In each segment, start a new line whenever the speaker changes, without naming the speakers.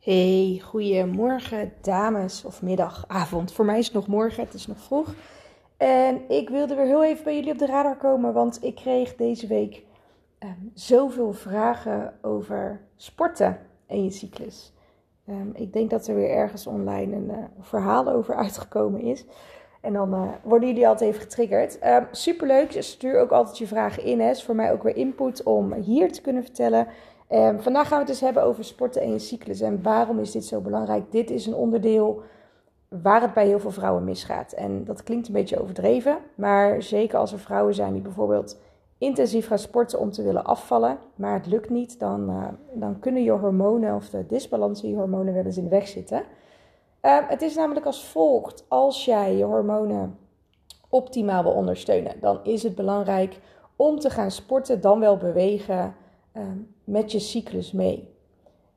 Hey, goedemorgen dames of middag, avond. Voor mij is het nog morgen, het is nog vroeg. En ik wilde weer heel even bij jullie op de radar komen, want ik kreeg deze week um, zoveel vragen over sporten en je cyclus. Um, ik denk dat er weer ergens online een uh, verhaal over uitgekomen is. En dan uh, worden jullie altijd even getriggerd. Um, superleuk, stuur ook altijd je vragen in. Hè. Is voor mij ook weer input om hier te kunnen vertellen Um, vandaag gaan we het dus hebben over sporten en je cyclus. En waarom is dit zo belangrijk? Dit is een onderdeel waar het bij heel veel vrouwen misgaat. En dat klinkt een beetje overdreven. Maar zeker als er vrouwen zijn die bijvoorbeeld intensief gaan sporten om te willen afvallen. Maar het lukt niet. Dan, uh, dan kunnen je hormonen of de disbalans in je hormonen wel eens in de weg zitten. Uh, het is namelijk als volgt. Als jij je hormonen optimaal wil ondersteunen. Dan is het belangrijk om te gaan sporten. Dan wel bewegen Ehm, met je cyclus mee.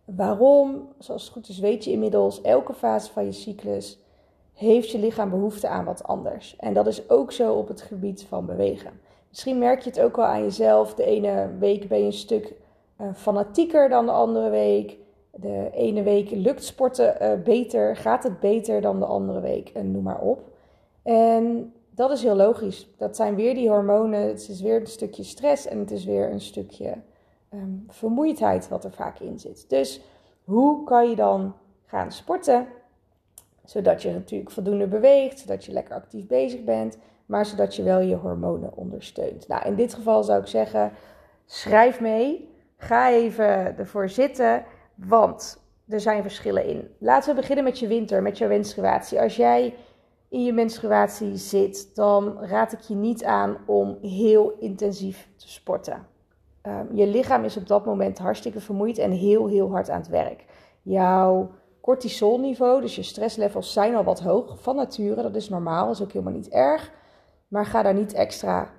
Waarom? Zoals het goed is weet je inmiddels, elke fase van je cyclus heeft je lichaam behoefte aan wat anders. En dat is ook zo op het gebied van bewegen. Misschien merk je het ook wel aan jezelf. De ene week ben je een stuk uh, fanatieker dan de andere week. De ene week lukt sporten uh, beter, gaat het beter dan de andere week en noem maar op. En dat is heel logisch. Dat zijn weer die hormonen. Het is weer een stukje stress en het is weer een stukje um, vermoeidheid wat er vaak in zit. Dus hoe kan je dan gaan sporten? Zodat je natuurlijk voldoende beweegt, zodat je lekker actief bezig bent, maar zodat je wel je hormonen ondersteunt. Nou, in dit geval zou ik zeggen, schrijf mee. Ga even ervoor zitten, want er zijn verschillen in. Laten we beginnen met je winter, met je menstruatie. Als jij in je menstruatie zit, dan raad ik je niet aan om heel intensief te sporten. Um, je lichaam is op dat moment hartstikke vermoeid en heel, heel hard aan het werk. Jouw cortisolniveau, dus je stresslevels, zijn al wat hoog van nature. Dat is normaal, dat is ook helemaal niet erg. Maar ga daar niet extra,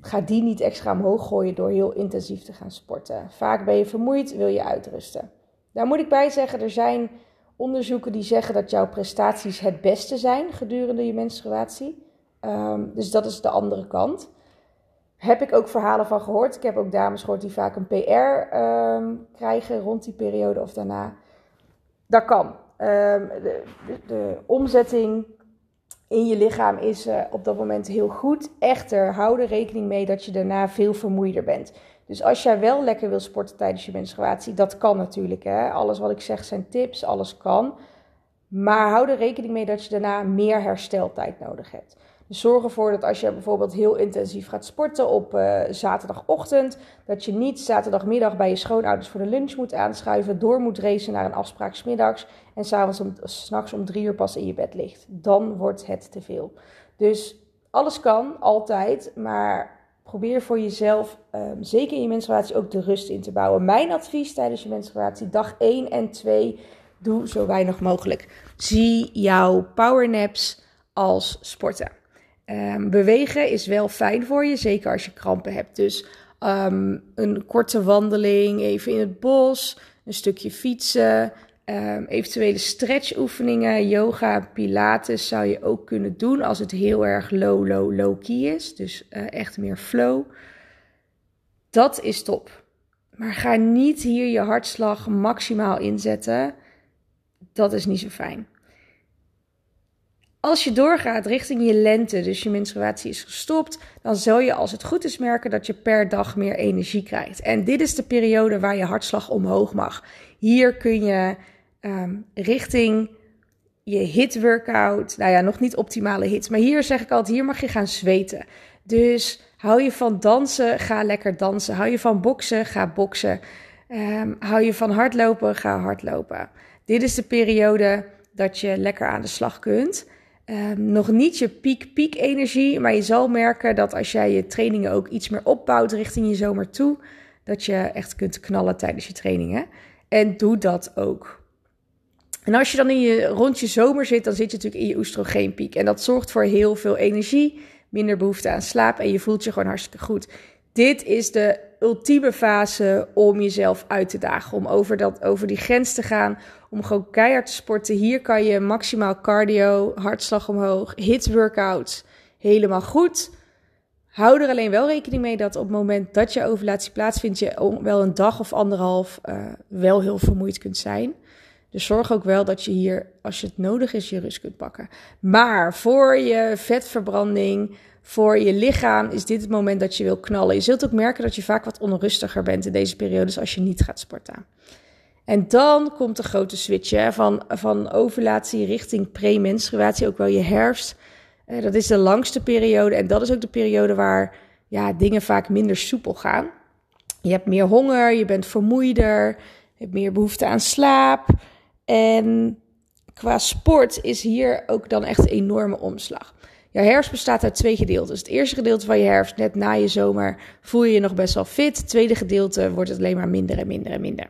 ga die niet extra omhoog gooien door heel intensief te gaan sporten. Vaak ben je vermoeid, wil je uitrusten. Daar moet ik bij zeggen, er zijn onderzoeken die zeggen dat jouw prestaties het beste zijn gedurende je menstruatie. Um, dus dat is de andere kant heb ik ook verhalen van gehoord. Ik heb ook dames gehoord die vaak een PR ehm, krijgen rond die periode of daarna. Dat kan. Um, de, de, omzetting in je lichaam is uh, op dat moment heel goed. Echter, hou er rekening mee dat je daarna veel vermoeider bent. Dus als jij wel lekker wil sporten tijdens je menstruatie, dat kan natuurlijk. Hè? Alles wat ik zeg zijn tips, alles kan. Maar hou er rekening mee dat je daarna meer hersteltijd nodig hebt. Dus zorg ervoor dat als je bijvoorbeeld heel intensief gaat sporten op uh, zaterdagochtend, dat je niet zaterdagmiddag bij je schoonouders voor de lunch moet aanschuiven, door moet racen naar een afspraak smiddags en s'avonds om, s'nachts om drie uur pas in je bed ligt. Dan wordt het te veel. Dus alles kan, altijd, maar probeer voor jezelf, um, zeker in je menstruatie, ook de rust in te bouwen. Mijn advies tijdens je menstruatie, dag 1 en 2, doe zo weinig mogelijk. Zie jouw powernaps als sporten. Um, bewegen is wel fijn voor je, zeker als je krampen hebt. Dus um, een korte wandeling, even in het bos, een stukje fietsen, um, eventuele stretchoefeningen, yoga, pilates zou je ook kunnen doen als het heel erg low, low, low key is. Dus uh, echt meer flow. Dat is top. Maar ga niet hier je hartslag maximaal inzetten. Dat is niet zo fijn. Als je doorgaat richting je lente, dus je menstruatie is gestopt, dan zul je als het goed is merken dat je per dag meer energie krijgt. En dit is de periode waar je hartslag omhoog mag. Hier kun je um, richting je hit workout, nou ja, nog niet optimale hits, maar hier zeg ik altijd, hier mag je gaan zweten. Dus hou je van dansen, ga lekker dansen. Hou je van boksen, ga boksen. Um, hou je van hardlopen, ga hardlopen. Dit is de periode dat je lekker aan de slag kunt. Um, nog niet je piek-piek energie, maar je zal merken dat als jij je trainingen ook iets meer opbouwt richting je zomer toe, dat je echt kunt knallen tijdens je trainingen. En doe dat ook. En als je dan in je, rond je zomer zit, dan zit je natuurlijk in je oestrogeenpiek. En dat zorgt voor heel veel energie, minder behoefte aan slaap en je voelt je gewoon hartstikke goed. Dit is de ultieme fase om jezelf uit te dagen, om over, dat, over die grens te gaan, om gewoon keihard te sporten. Hier kan je maximaal cardio, hartslag omhoog, hit workouts, helemaal goed. Hou er alleen wel rekening mee dat op het moment dat je ovulatie plaatsvindt, je wel een dag of anderhalf uh, wel heel vermoeid kunt zijn. Dus zorg ook wel dat je hier, als je het nodig is, je rust kunt pakken. Maar voor je vetverbranding, voor je lichaam, is dit het moment dat je wil knallen. Je zult ook merken dat je vaak wat onrustiger bent in deze periodes als je niet gaat sporten. En dan komt de grote switch hè, van, van ovulatie richting premenstruatie, ook wel je herfst. Eh, dat is de langste periode en dat is ook de periode waar ja, dingen vaak minder soepel gaan. Je hebt meer honger, je bent vermoeider, je hebt meer behoefte aan slaap. En qua sport is hier ook dan echt een enorme omslag. Je herfst bestaat uit twee gedeeltes. Het eerste gedeelte van je herfst, net na je zomer, voel je je nog best wel fit. Het tweede gedeelte wordt het alleen maar minder en minder en minder.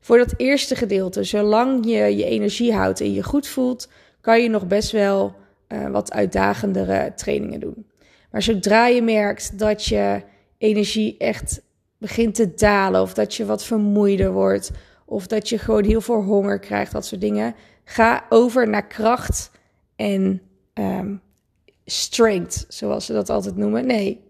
Voor dat eerste gedeelte, zolang je je energie houdt en je goed voelt, kan je nog best wel uh, wat uitdagendere trainingen doen. Maar zodra je merkt dat je energie echt begint te dalen, of dat je wat vermoeider wordt, of dat je gewoon heel veel honger krijgt, dat soort dingen, ga over naar kracht en um, strength, zoals ze dat altijd noemen. Nee,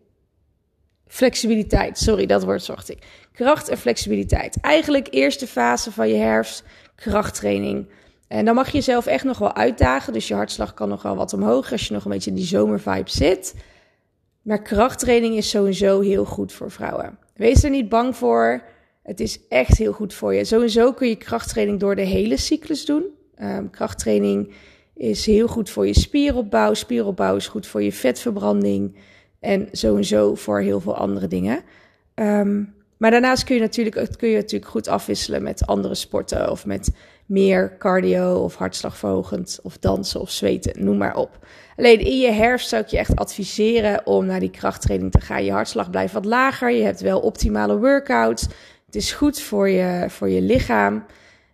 flexibiliteit. Sorry, dat woord zocht ik. Kracht en flexibiliteit. Eigenlijk eerste fase van je herfst, krachttraining. En dan mag je jezelf echt nog wel uitdagen. Dus je hartslag kan nog wel wat omhoog als je nog een beetje in die zomervibe zit. Maar krachttraining is sowieso heel goed voor vrouwen. Wees er niet bang voor. Het is echt heel goed voor je. Sowieso kun je krachttraining door de hele cyclus doen. Um, krachttraining is heel goed voor je spieropbouw. Spieropbouw is goed voor je vetverbranding. En sowieso voor heel veel andere dingen. Um, maar daarnaast kun je, natuurlijk, kun je natuurlijk goed afwisselen met andere sporten. Of met meer cardio of hartslagverhogend. Of dansen of zweten, noem maar op. Alleen in je herfst zou ik je echt adviseren om naar die krachttraining te gaan. Je hartslag blijft wat lager. Je hebt wel optimale workouts. Het is goed voor je, voor je lichaam.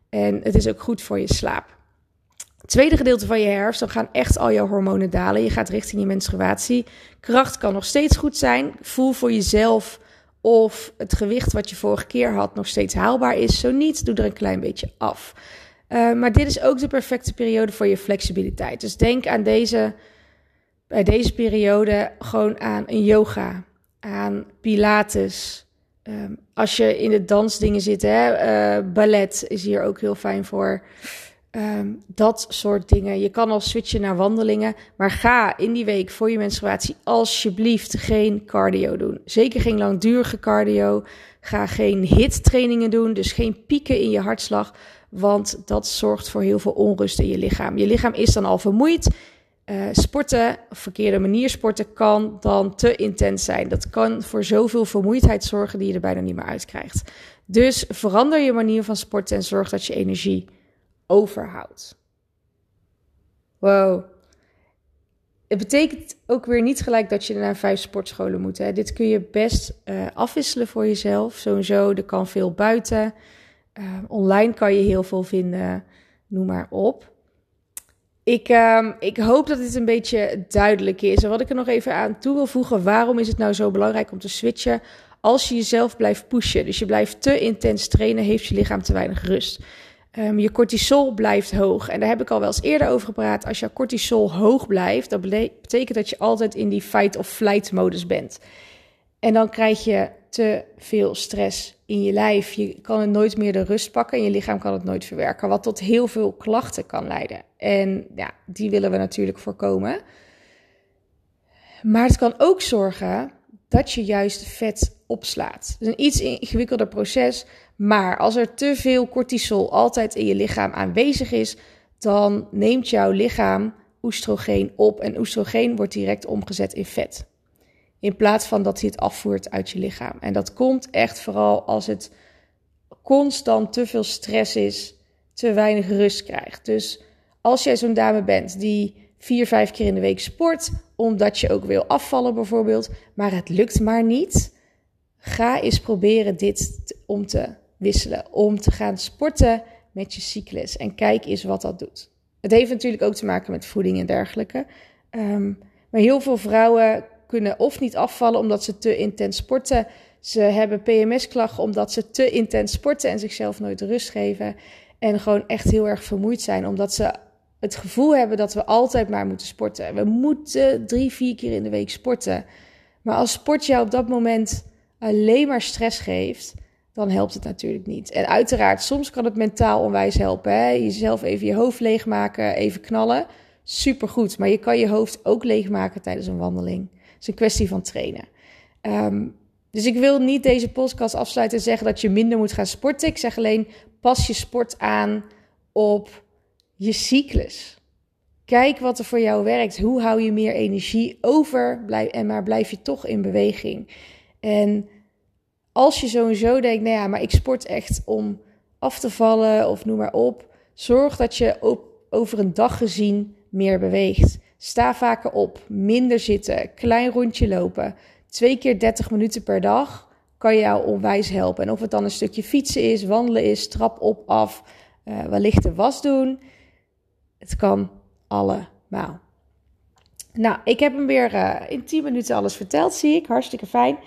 En het is ook goed voor je slaap. Tweede gedeelte van je herfst, dan gaan echt al jouw hormonen dalen. Je gaat richting je menstruatie. Kracht kan nog steeds goed zijn. Voel voor jezelf of het gewicht wat je vorige keer had nog steeds haalbaar is. Zo niet, doe er een klein beetje af. Uh, maar dit is ook de perfecte periode voor je flexibiliteit. Dus denk aan deze, bij deze periode gewoon aan een yoga, aan pilates. Um, als je in de dansdingen zit, hè, uh, ballet is hier ook heel fijn voor. Um, dat soort dingen. Je kan al switchen naar wandelingen. Maar ga in die week voor je menstruatie alsjeblieft geen cardio doen. Zeker geen langdurige cardio. Ga geen hit-trainingen doen. Dus geen pieken in je hartslag. Want dat zorgt voor heel veel onrust in je lichaam. Je lichaam is dan al vermoeid. Uh, sporten, verkeerde manier sporten, kan dan te intens zijn. Dat kan voor zoveel vermoeidheid zorgen die je er bijna niet meer uitkrijgt. Dus verander je manier van sporten en zorg dat je energie overhoudt. Wow. Het betekent ook weer niet gelijk dat je naar vijf sportscholen moet. Hè. Dit kun je best uh, afwisselen voor jezelf. Sowieso, er kan veel buiten. Uh, online kan je heel veel vinden. Noem maar op. Ik, uh, ik hoop dat dit een beetje duidelijk is. En wat ik er nog even aan toe wil voegen, waarom is het nou zo belangrijk om te switchen? Als je jezelf blijft pushen, dus je blijft te intens trainen, heeft je lichaam te weinig rust. Um, je cortisol blijft hoog. En daar heb ik al wel eens eerder over gepraat. Als je cortisol hoog blijft, dat betekent dat je altijd in die fight-of-flight modus bent. En dan krijg je te veel stress in je lijf. Je kan het nooit meer de rust pakken en je lichaam kan het nooit verwerken. Wat tot heel veel klachten kan leiden. En ja, die willen we natuurlijk voorkomen. Maar het kan ook zorgen dat je juist vet opslaat. Is een iets ingewikkelder proces. Maar als er te veel cortisol altijd in je lichaam aanwezig is, dan neemt jouw lichaam oestrogeen op en oestrogeen wordt direct omgezet in vet. In plaats van dat hij het afvoert uit je lichaam. En dat komt echt vooral als het constant te veel stress is, te weinig rust krijgt. Dus als jij zo'n dame bent die vier, vijf keer in de week sport, omdat je ook wil afvallen bijvoorbeeld, maar het lukt maar niet, ga eens proberen dit om te wisselen. Om te gaan sporten met je cyclus. En kijk eens wat dat doet. Het heeft natuurlijk ook te maken met voeding en dergelijke. Um, maar heel veel vrouwen kunnen of niet afvallen omdat ze te intens sporten. Ze hebben PMS-klachten omdat ze te intens sporten en zichzelf nooit rust geven. En gewoon echt heel erg vermoeid zijn omdat ze het gevoel hebben dat we altijd maar moeten sporten. We moeten drie, vier keer in de week sporten. Maar als sport jou op dat moment alleen maar stress geeft, dan helpt het natuurlijk niet. En uiteraard, soms kan het mentaal onwijs helpen. Hè? Jezelf even je hoofd leegmaken, even knallen. Supergoed. Maar je kan je hoofd ook leegmaken tijdens een wandeling. Het is een kwestie van trainen. Um, dus ik wil niet deze podcast afsluiten en zeggen dat je minder moet gaan sporten. Ik zeg alleen, pas je sport aan op je cyclus. Kijk wat er voor jou werkt. Hoe hou je meer energie over en maar blijf je toch in beweging? En als je sowieso denkt, nou ja, maar ik sport echt om af te vallen of noem maar op. Zorg dat je op, over een dag gezien meer beweegt. Sta vaker op, minder zitten, klein rondje lopen. Twee keer 30 minuten per dag kan jou onwijs helpen. En of het dan een stukje fietsen is, wandelen is, trap op, af, uh, wellicht de was doen. Het kan allemaal. Nou, ik heb hem weer uh, in 10 minuten alles verteld, zie ik. Hartstikke fijn.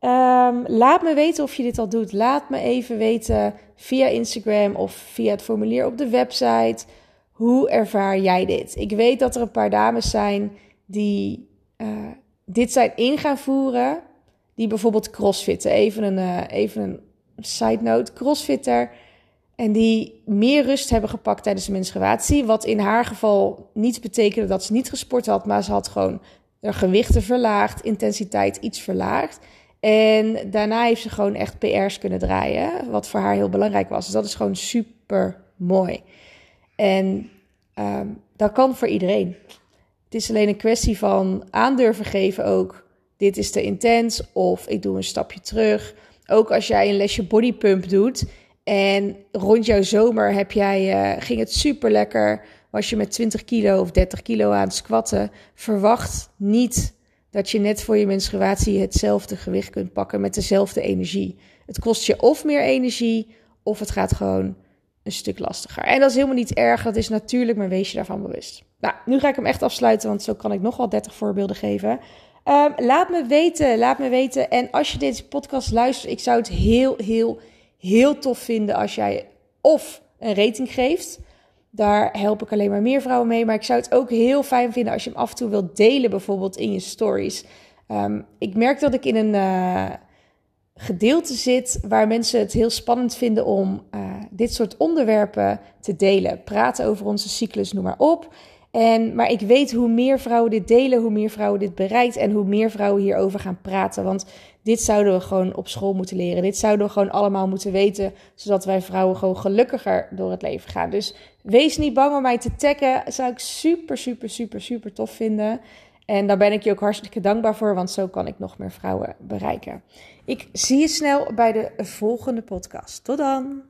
Um, laat me weten of je dit al doet. Laat me even weten via Instagram of via het formulier op de website. Hoe ervaar jij dit? Ik weet dat er een paar dames zijn die uh, dit zijn in gaan voeren. Die bijvoorbeeld crossfitten. Even een, uh, even een side note. Crossfitter. En die meer rust hebben gepakt tijdens de menstruatie. Wat in haar geval niet betekende dat ze niet gesport had. Maar ze had gewoon haar gewichten verlaagd. Intensiteit iets verlaagd. En daarna heeft ze gewoon echt PR's kunnen draaien. Wat voor haar heel belangrijk was. Dus dat is gewoon super mooi. En um, dat kan voor iedereen. Het is alleen een kwestie van aandurven geven ook. Dit is te intens of ik doe een stapje terug. Ook als jij een lesje bodypump doet en rond jouw zomer heb jij, uh, ging het super lekker. Was je met 20 kilo of 30 kilo aan het squatten. Verwacht niet dat je net voor je menstruatie hetzelfde gewicht kunt pakken met dezelfde energie. Het kost je of meer energie of het gaat gewoon een stuk lastiger. En dat is helemaal niet erg, dat is natuurlijk, maar wees je daarvan bewust. Nou, nu ga ik hem echt afsluiten, want zo kan ik nog wel 30 voorbeelden geven. Um, laat me weten, laat me weten. En als je deze podcast luistert, ik zou het heel, heel, heel tof vinden als jij of een rating geeft. Daar help ik alleen maar meer vrouwen mee. Maar ik zou het ook heel fijn vinden als je hem af en toe wilt delen, bijvoorbeeld in je stories. Um, ik merk dat ik in een uh, gedeelte zit waar mensen het heel spannend vinden om uh, dit soort onderwerpen te delen. Praten over onze cyclus, noem maar op. En, maar ik weet hoe meer vrouwen dit delen, hoe meer vrouwen dit bereikt en hoe meer vrouwen hierover gaan praten. Want dit zouden we gewoon op school moeten leren. Dit zouden we gewoon allemaal moeten weten, zodat wij vrouwen gewoon gelukkiger door het leven gaan. Dus wees niet bang om mij te taggen. Zou ik super, super, super, super tof vinden. En daar ben ik je ook hartstikke dankbaar voor, want zo kan ik nog meer vrouwen bereiken. Ik zie je snel bij de volgende podcast. Tot dan!